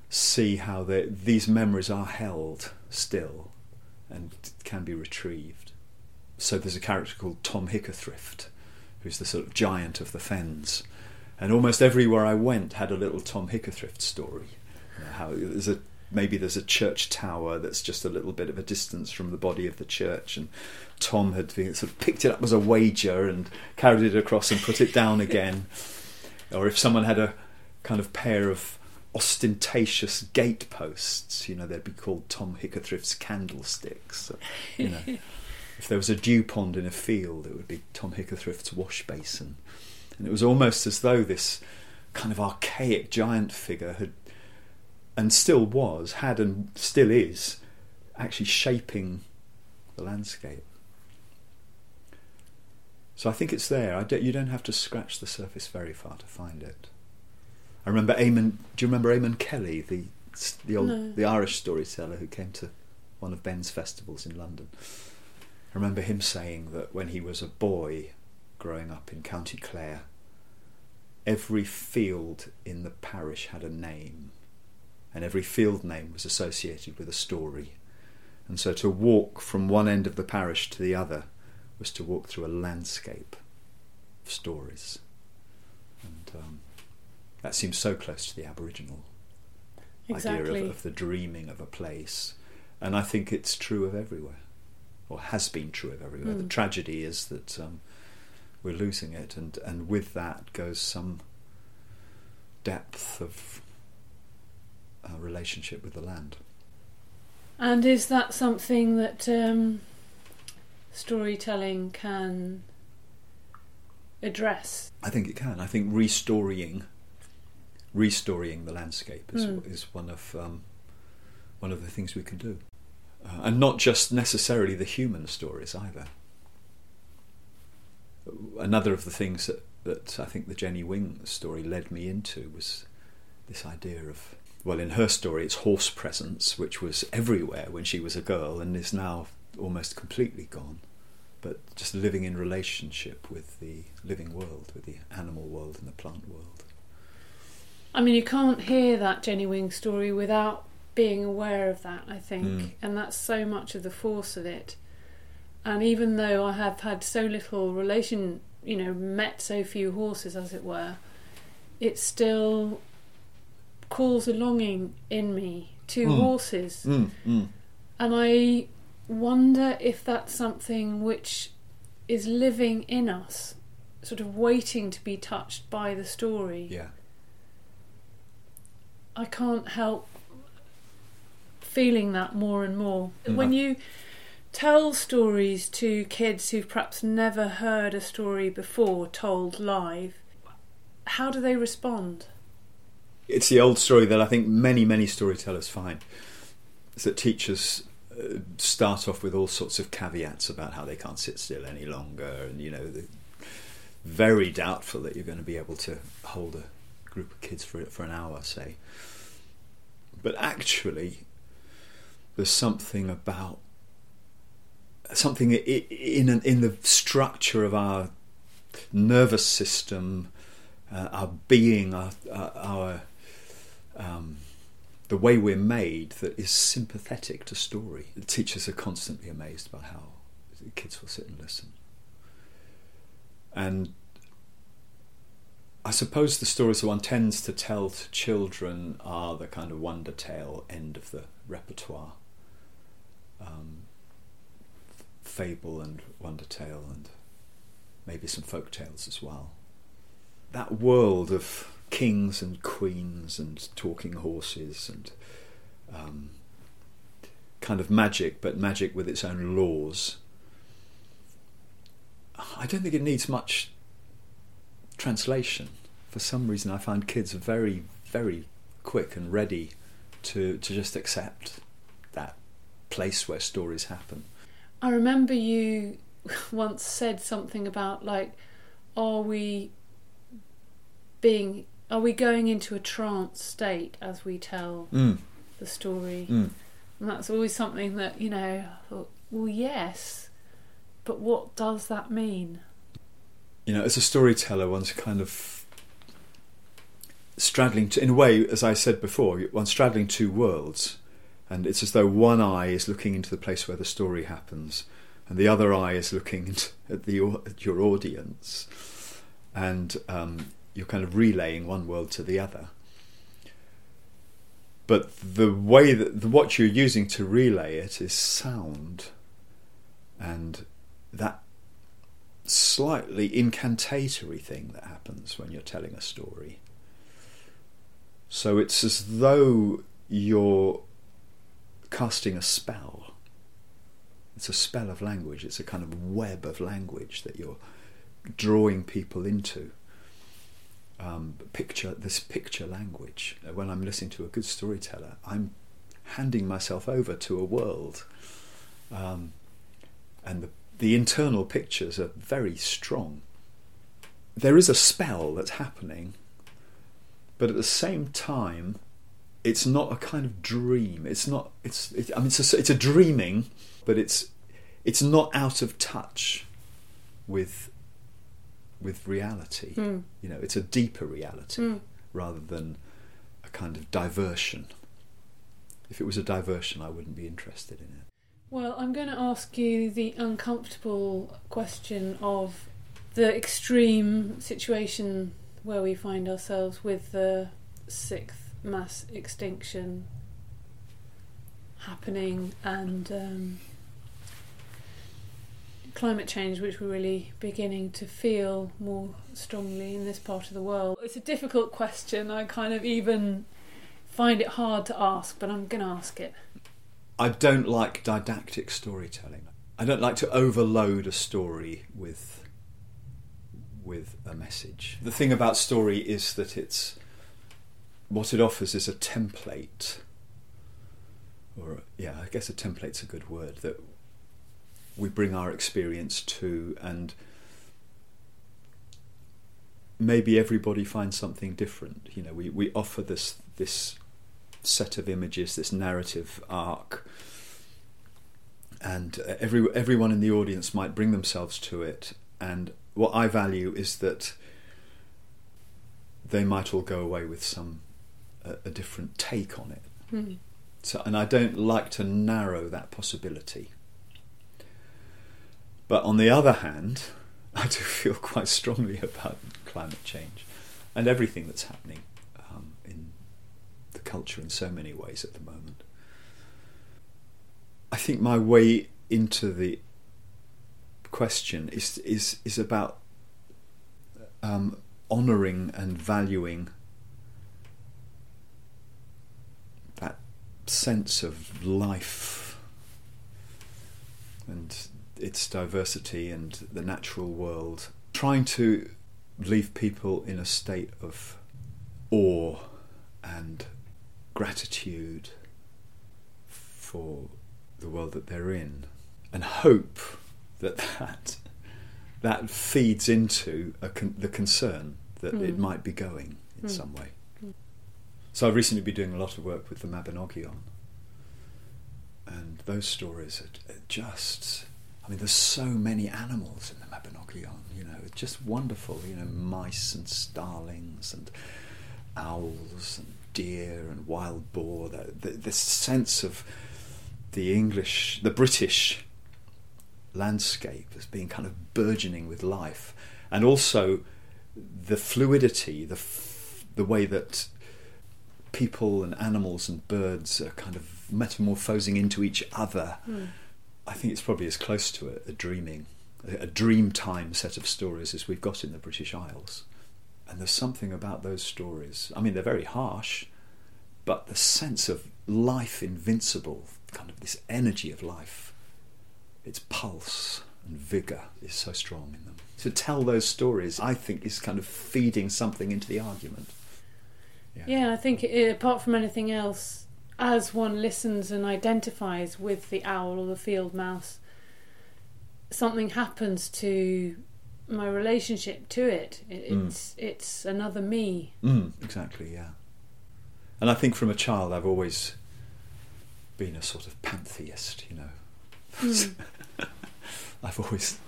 Speaker 2: see how these memories are held still and can be retrieved. So there's a character called Tom Hickathrift, who's the sort of giant of the fens and almost everywhere I went had a little Tom Hickathrift story. You know, how there's a maybe there's a church tower that's just a little bit of a distance from the body of the church, and Tom had sort of picked it up as a wager and carried it across and put it down again. or if someone had a kind of pair of ostentatious gate posts, you know, they'd be called Tom Hickathrift's candlesticks. You know, if there was a dew pond in a field, it would be Tom Hickathrift's wash basin. And it was almost as though this kind of archaic giant figure had, and still was, had and still is, actually shaping the landscape. So I think it's there. Don't, you don't have to scratch the surface very far to find it. I remember Eamon. Do you remember Eamon Kelly, the the old no. the Irish storyteller who came to one of Ben's festivals in London? I remember him saying that when he was a boy, growing up in County Clare, every field in the parish had a name, and every field name was associated with a story. And so to walk from one end of the parish to the other was to walk through a landscape of stories. And um, that seems so close to the Aboriginal exactly. idea of, of the dreaming of a place. And I think it's true of everywhere, or has been true of everywhere. Mm. The hmm. tragedy is that um, we're losing it, and and with that goes some depth of uh, relationship with the land.
Speaker 3: And is that something that um, storytelling can address?
Speaker 2: I think it can. I think restorying, restorying the landscape is
Speaker 3: Mm.
Speaker 2: is one of um, one of the things we can do, uh, and not just necessarily the human stories either. Another of the things that, that I think the Jenny Wing story led me into was this idea of well, in her story, it's horse presence, which was everywhere when she was a girl and is now almost completely gone. But just living in relationship with the living world, with the animal world and the plant world.
Speaker 3: I mean, you can't hear that Jenny Wing story without being aware of that, I think.
Speaker 2: Mm.
Speaker 3: And that's so much of the force of it. And even though I have had so little relation, you know, met so few horses, as it were, it still calls a longing in me to
Speaker 2: Mm.
Speaker 3: horses.
Speaker 2: Mm.
Speaker 3: And I wonder if that's something which is living in us, sort of waiting to be touched by the story.
Speaker 2: Yeah.
Speaker 3: I can't help feeling that more and more.
Speaker 2: Mm.
Speaker 3: When you tell stories to kids who've perhaps never heard a story before told live, how do they respond?
Speaker 2: It's the old story that I think many, many storytellers find. Is that teachers uh, start off with all sorts of caveats about how they can't sit still any longer, and you know, very doubtful that you're going to be able to hold a group of kids for for an hour, say. But actually, there's something about something in in the structure of our nervous system, uh, our being, our, our, um, the way we're made that is sympathetic to story. The teachers are constantly amazed by how kids will sit and listen. And I suppose the stories that one tends to tell to children are the kind of wonder tale end of the repertoire. Um, fable and wonder tale and maybe some folk tales as well. That world of kings and queens and talking horses and um, kind of magic, but magic with its own laws. I don't think it needs much translation. For some reason, I find kids very, very quick and ready to to just accept that place where stories happen.
Speaker 3: I remember you once said something about like, are we being, are we going into a trance state as we tell
Speaker 2: Mm,
Speaker 3: the story?
Speaker 2: mm.
Speaker 3: And that's always something that, you know, I thought, well, yes, but what does that mean?
Speaker 2: you know, as a storyteller, one's kind of straddling, to, in a way, as I said before, one's straddling two worlds, and it's as though one eye is looking into the place where the story happens, and the other eye is looking at the at your audience, and um, you're kind of relaying one world to the other. But the way that the, what you're using to relay it is sound, and that slightly incantatory thing that happens when you're telling a story. So it's as though you're casting a spell. It's a spell of language, it's a kind of web of language that you're drawing people into. Um, picture this picture language. When I'm listening to a good storyteller, I'm handing myself over to a world, um, and the the internal pictures are very strong. There is a spell that's happening, but at the same time, it's not a kind of dream. It's not. It's. It, I mean, it's a, it's a dreaming, but it's it's not out of touch with with reality.
Speaker 3: Mm.
Speaker 2: You know, it's a deeper reality
Speaker 3: Mm.
Speaker 2: rather than a kind of diversion. If it was a diversion, I wouldn't be interested in it.
Speaker 3: Well, I'm going to ask you the uncomfortable question of the extreme situation where we find ourselves with the sixth mass extinction happening and um, climate change, which we're really beginning to feel more strongly in this part of the world. It's a difficult question. I kind of even find it hard to ask, but I'm going to ask it.
Speaker 2: I don't like didactic storytelling. I don't like to overload a story with with a message. The thing about story is that it's what it offers is a template. Or yeah, I guess a template's a good word that we bring our experience to and maybe everybody finds something different. You know we, we offer this this set of images this narrative arc and every everyone in the audience might bring themselves to it. And what I value is that they might all go away with some a, a different take on it
Speaker 3: Hmm.
Speaker 2: so, and I don't like to narrow that possibility. But on the other hand, I do feel quite strongly about climate change and everything that's happening um, in the culture in so many ways at the moment. I think my way into the question is is is about um, honouring and valuing that sense of life and its diversity and the natural world, trying to leave people in a state of awe and gratitude for the world that they're in, and hope that that, that feeds into a con- the concern that it
Speaker 3: Mm.
Speaker 2: might be going in
Speaker 3: Mm.
Speaker 2: some way. So I've recently been doing a lot of work with the Mabinogion, and those stories are, are just. I mean, there's so many animals in the Mabinogion. You know, it's just wonderful. You know, mice and starlings and owls and deer and wild boar. The, the, this sense of the English, the British landscape as being kind of burgeoning with life, and also the fluidity, the f- the way that people and animals and birds are kind of metamorphosing into each other.
Speaker 3: Hmm.
Speaker 2: I think it's probably as close to a, a dreaming, a, a dream time set of stories as we've got in the British Isles. And there's something about those stories. I mean, they're very harsh, but the sense of life invincible, kind of this energy of life, its pulse and vigour is so strong in them. To tell those stories, I think, is kind of feeding something into the argument.
Speaker 3: Yeah, I think it, apart from anything else, as one listens and identifies with the owl or the field mouse, something happens to my relationship to it. it
Speaker 2: Mm.
Speaker 3: it's it's another me.
Speaker 2: Mm, exactly, yeah. And I think from a child I've always been a sort of pantheist, you know.
Speaker 3: Mm.
Speaker 2: I've always,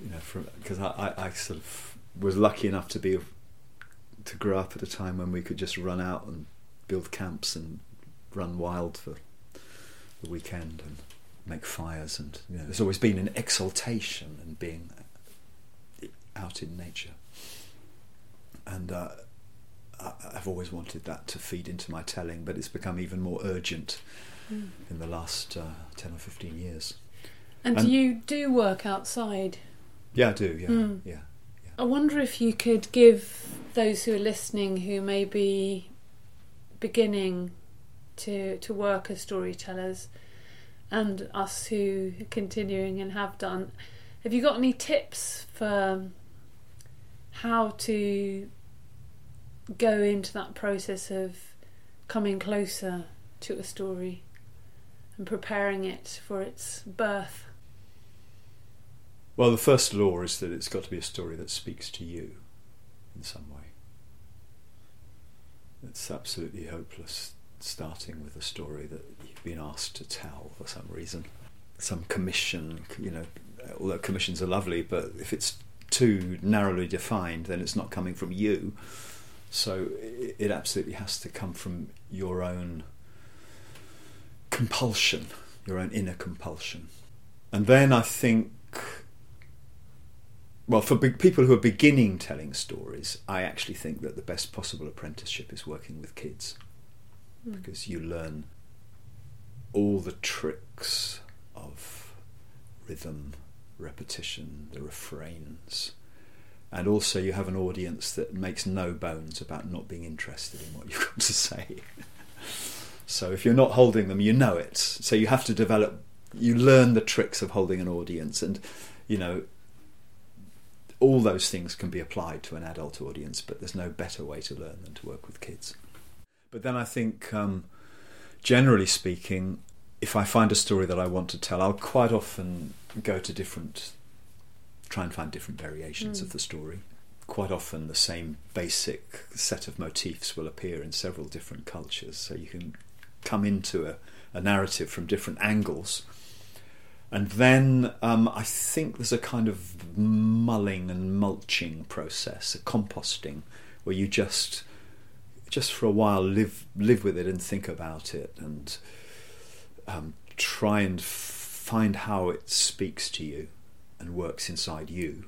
Speaker 2: you know, from because I, I, I sort of was lucky enough to be to grow up at a time when we could just run out and build camps and run wild for the weekend and make fires and you know, there's always been an exaltation and being out in nature and uh, I, I've always wanted that to feed into my telling but it's become even more urgent
Speaker 3: Mm.
Speaker 2: in the last uh, 10 or 15 years
Speaker 3: And,
Speaker 2: And-
Speaker 3: do you do work outside?
Speaker 2: yeah I do yeah
Speaker 3: Mm.
Speaker 2: yeah
Speaker 3: I wonder if you could give those who are listening who may be beginning to to work as storytellers and us who are continuing and have done have you got any tips for how to go into that process of coming closer to a story and preparing it for its birth
Speaker 2: Well, the first law is that it's got to be a story that speaks to you in some way. It's absolutely hopeless starting with a story that you've been asked to tell for some reason. Some commission, you know, although commissions are lovely, but if it's too narrowly defined, then it's not coming from you. So it, absolutely has to come from your own compulsion, your own inner compulsion. And then I think well, for be- people who are beginning telling stories, I actually think that the best possible apprenticeship is working with kids
Speaker 3: Mm.
Speaker 2: because you learn all the tricks of rhythm repetition, the refrains. And also, you have an audience that makes no bones about not being interested in what you've got to say. so, if you're not holding them, you know it. So, you have to develop, you learn the tricks of holding an audience. And, you know, all those things can be applied to an adult audience, but there's no better way to learn than to work with kids. But then I think, um, generally speaking, if I find a story that I want to tell, I'll quite often go to different, try and find different variations
Speaker 3: Mm.
Speaker 2: of the story. Quite often, the same basic set of motifs will appear in several different cultures, so you can come into a, a narrative from different angles. And then um, I think there's a kind of mulling and mulching process, a composting, where you just, just for a while, live live with it and think about it, and um, try and find how it speaks to you and works inside you.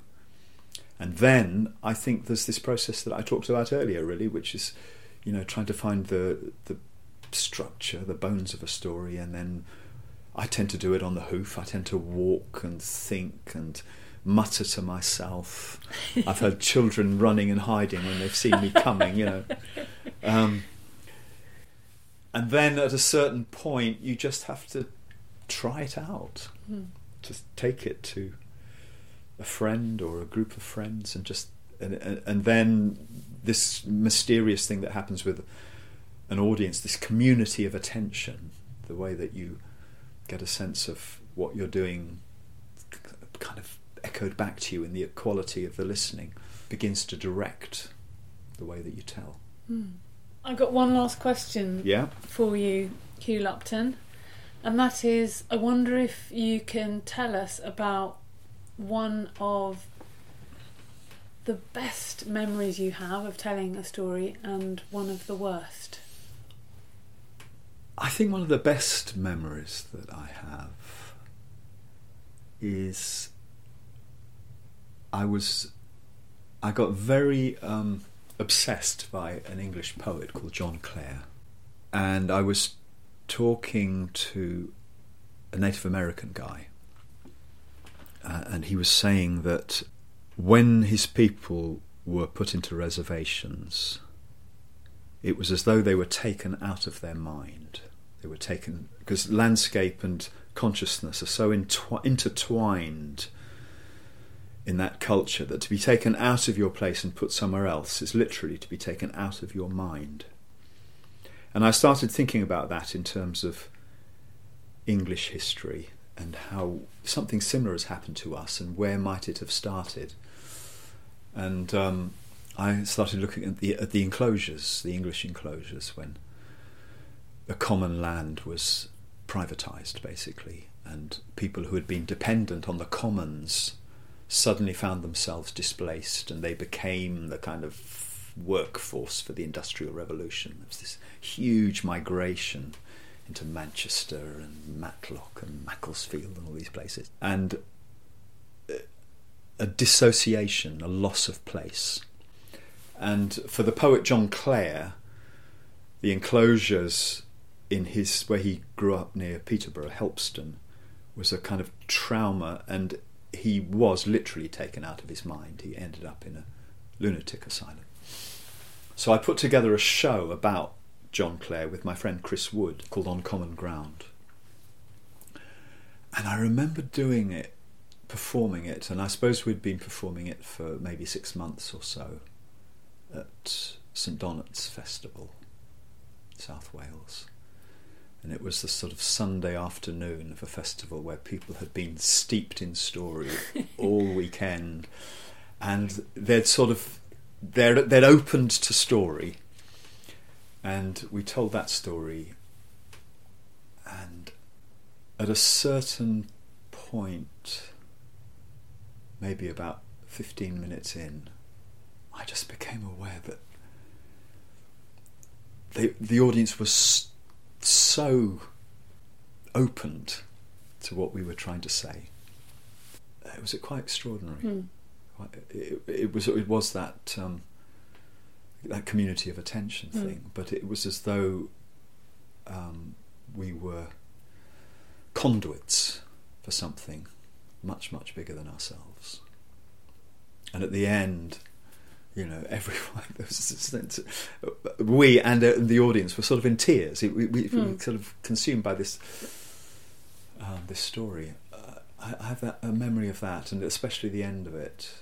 Speaker 2: And then I think there's this process that I talked about earlier, really, which is, you know, trying to find the the structure, the bones of a story, and then I tend to do it on the hoof. I tend to walk and think and mutter to myself. I've heard children running and hiding when they've seen me coming, you know. Um, and then at a certain point, you just have to try it out.
Speaker 3: Mm.
Speaker 2: Just take it to a friend or a group of friends, and just and, and, and then this mysterious thing that happens with an audience, this community of attention, the way that you get a sense of what you're doing, kind of echoed back to you in the quality of the listening, begins to direct the way that you tell.
Speaker 3: Mm. I got one last question
Speaker 2: Yeah.
Speaker 3: for you, Hugh Lupton, and that is I wonder if you can tell us about one of the best memories you have of telling a story and one of the worst.
Speaker 2: I think one of the best memories that I have is I was I got very um, obsessed by an English poet called John Clare, and I was talking to a Native American guy, uh, and he was saying that when his people were put into reservations, it was as though they were taken out of their mind. They were taken because landscape and consciousness are so intertwined in that culture that to be taken out of your place and put somewhere else is literally to be taken out of your mind. And I started thinking about that in terms of English history and how something similar has happened to us and where might it have started. And um, I started looking at the at the enclosures, the English enclosures, when the common land was privatized, basically, and people who had been dependent on the commons suddenly found themselves displaced, and they became the kind of workforce for the Industrial Revolution. There was this huge migration into Manchester and Matlock and Macclesfield and all these places, and uh, a dissociation, a loss of place. And for the poet John Clare, the enclosures in his where he grew up near Peterborough, Helpston, was a kind of trauma, and he was literally taken out of his mind. He ended up in a lunatic asylum. So I put together a show about John Clare with my friend Chris Wood called On Common Ground. And I remember doing it, performing it, and I suppose we'd been performing it for maybe six months or so at St Donat's Festival, South Wales. And it was the sort of Sunday afternoon of a festival where people had been steeped in story all weekend, and they'd sort of they'd, they'd opened to story, and we told that story. And at a certain point, maybe about fifteen minutes in, I just became aware that they, the audience was so opened to what we were trying to say. It was quite extraordinary.
Speaker 3: Hmm.
Speaker 2: It, it was it was that um, that community of attention
Speaker 3: Hmm.
Speaker 2: thing, but it was as though um, we were conduits for something much, much bigger than ourselves. And at the end, you know, everyone, we and uh, the audience were sort of in tears. We, we, we
Speaker 3: Hmm.
Speaker 2: were sort of consumed by this um, this story. Uh, I, I have that, a memory of that, and especially the end of it.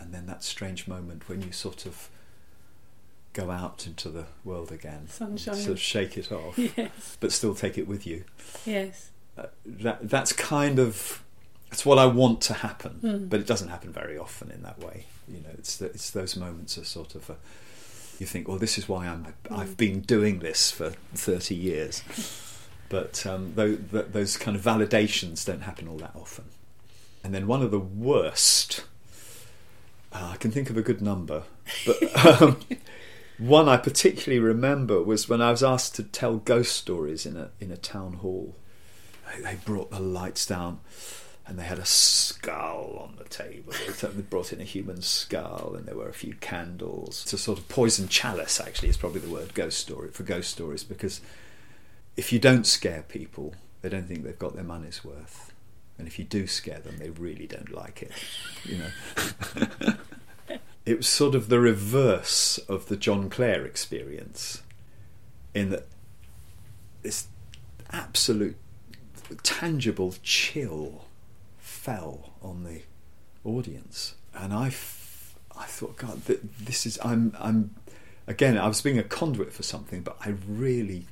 Speaker 2: And then that strange moment when you sort of go out into the world again,
Speaker 3: Sunshine.
Speaker 2: sort of shake it off,
Speaker 3: Yes.
Speaker 2: but still take it with you.
Speaker 3: Yes.
Speaker 2: Uh, that that's kind of it's what I want to happen,
Speaker 3: Mm.
Speaker 2: but it doesn't happen very often in that way. You know, it's the, it's those moments of sort of a, you think, well, this is why I'm I've been doing this for thirty years, but um, tho- th- those kind of validations don't happen all that often. And then one of the worst, uh, I can think of a good number, but um, one I particularly remember was when I was asked to tell ghost stories in a in a town hall. They brought the lights down, and they had a skull on the table. They brought in a human skull, and there were a few candles. It's a sort of poison chalice, actually, is probably the word ghost story for ghost stories, because if you don't scare people, they don't think they've got their money's worth. And if you do scare them, they really don't like it. You know. it was sort of the reverse of the John Clare experience, in that this absolute tangible chill fell on the audience, and I, f- I thought, God, th- this is I'm I'm again I was being a conduit for something, but I really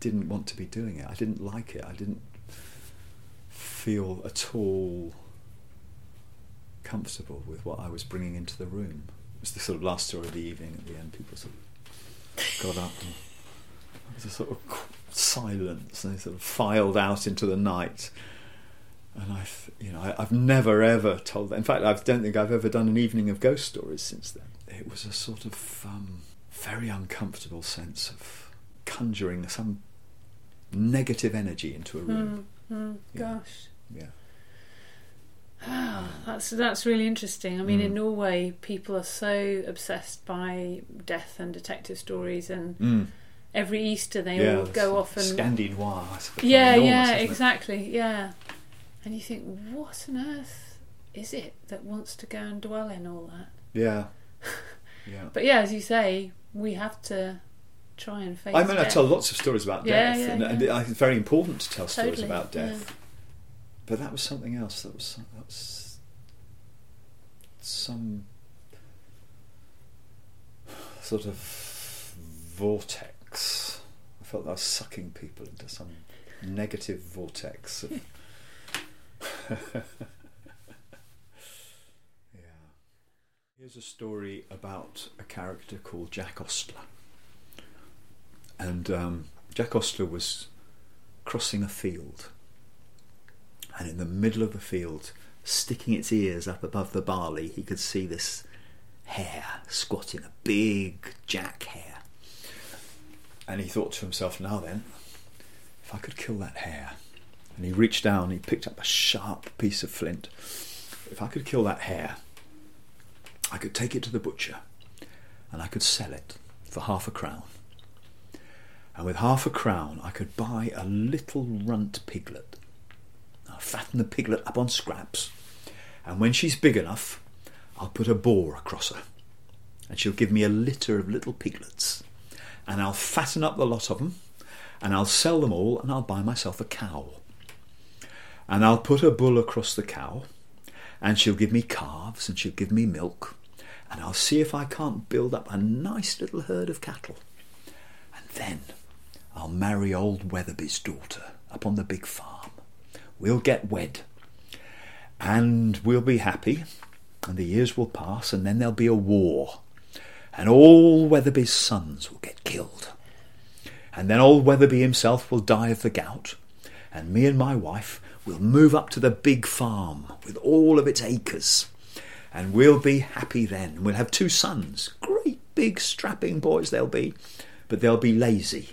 Speaker 2: didn't want to be doing it. I didn't like it. I didn't feel at all comfortable with what I was bringing into the room. It was the sort of last story of the evening. At the end, people sort of got up and there was a sort of silence, and they sort of filed out into the night. And I, th- you know, I, I've never ever told. That. In fact, I don't think I've ever done an evening of ghost stories since then. It was a sort of um, very uncomfortable sense of conjuring some negative energy into a room.
Speaker 3: Mm, mm,
Speaker 2: Yeah.
Speaker 3: Gosh.
Speaker 2: Yeah.
Speaker 3: That's that's really interesting. I mean,
Speaker 2: Mm.
Speaker 3: in Norway, people are so obsessed by death and detective stories, and
Speaker 2: Mm.
Speaker 3: every Easter they
Speaker 2: yeah,
Speaker 3: all go off and
Speaker 2: Scandi noir.
Speaker 3: yeah,
Speaker 2: enormous,
Speaker 3: yeah,
Speaker 2: hasn't it?
Speaker 3: exactly, yeah. And you think, what on earth is it that wants to go and dwell in all that?
Speaker 2: Yeah, yeah.
Speaker 3: But yeah, as you say, we have to try and face. It.
Speaker 2: I mean, I tell lots of stories about
Speaker 3: Yeah,
Speaker 2: death,
Speaker 3: yeah,
Speaker 2: and, and it's very important to tell stories about death. But that was something else. That was that was some sort of vortex. I felt I was sucking people into some negative vortex. Of yeah. Here's a story about a character called Jack Ostler. And um, Jack Ostler was crossing a field. And in the middle of the field, sticking its ears up above the barley, he could see this hare squatting, a big jack hare. And he thought to himself, now then, if I could kill that hare. And he reached down, he picked up a sharp piece of flint. If I could kill that hare, I could take it to the butcher and I could sell it for half a crown. And with half a crown, I could buy a little runt piglet. I'll fatten the piglet up on scraps, and when she's big enough, I'll put a boar across her, and she'll give me a litter of little piglets, and I'll fatten up the lot of them, and I'll sell them all, and I'll buy myself a cow. And I'll put a bull across the cow, and she'll give me calves, and she'll give me milk, and I'll see if I can't build up a nice little herd of cattle. And then I'll marry old Weatherby's daughter up on the big farm. We'll get wed. And we'll be happy. And the years will pass, and then there'll be a war. And all Weatherby's sons will get killed. And then old Weatherby himself will die of the gout. And me and my wife will move up to the big farm with all of its acres. And we'll be happy then. We'll have two sons. Great big strapping boys they'll be. But they'll be lazy.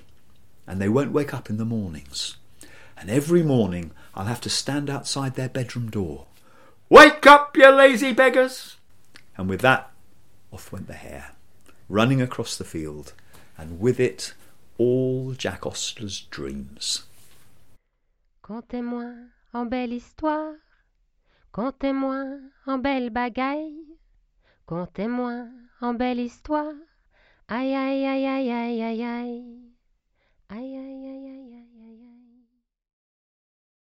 Speaker 2: And they won't wake up in the mornings. And every morning I'll have to stand outside their bedroom door. Wake up, you lazy beggars! And with that, off went the hare, running across the field, and with it all Jack Ostler's dreams.
Speaker 1: Contez-moi en belle histoire. Contez-moi en belle bagaille. Contez-moi en belle histoire. Aïe aïe aïe aïe aïe aïe aïe. Aïe aïe aïe aïe.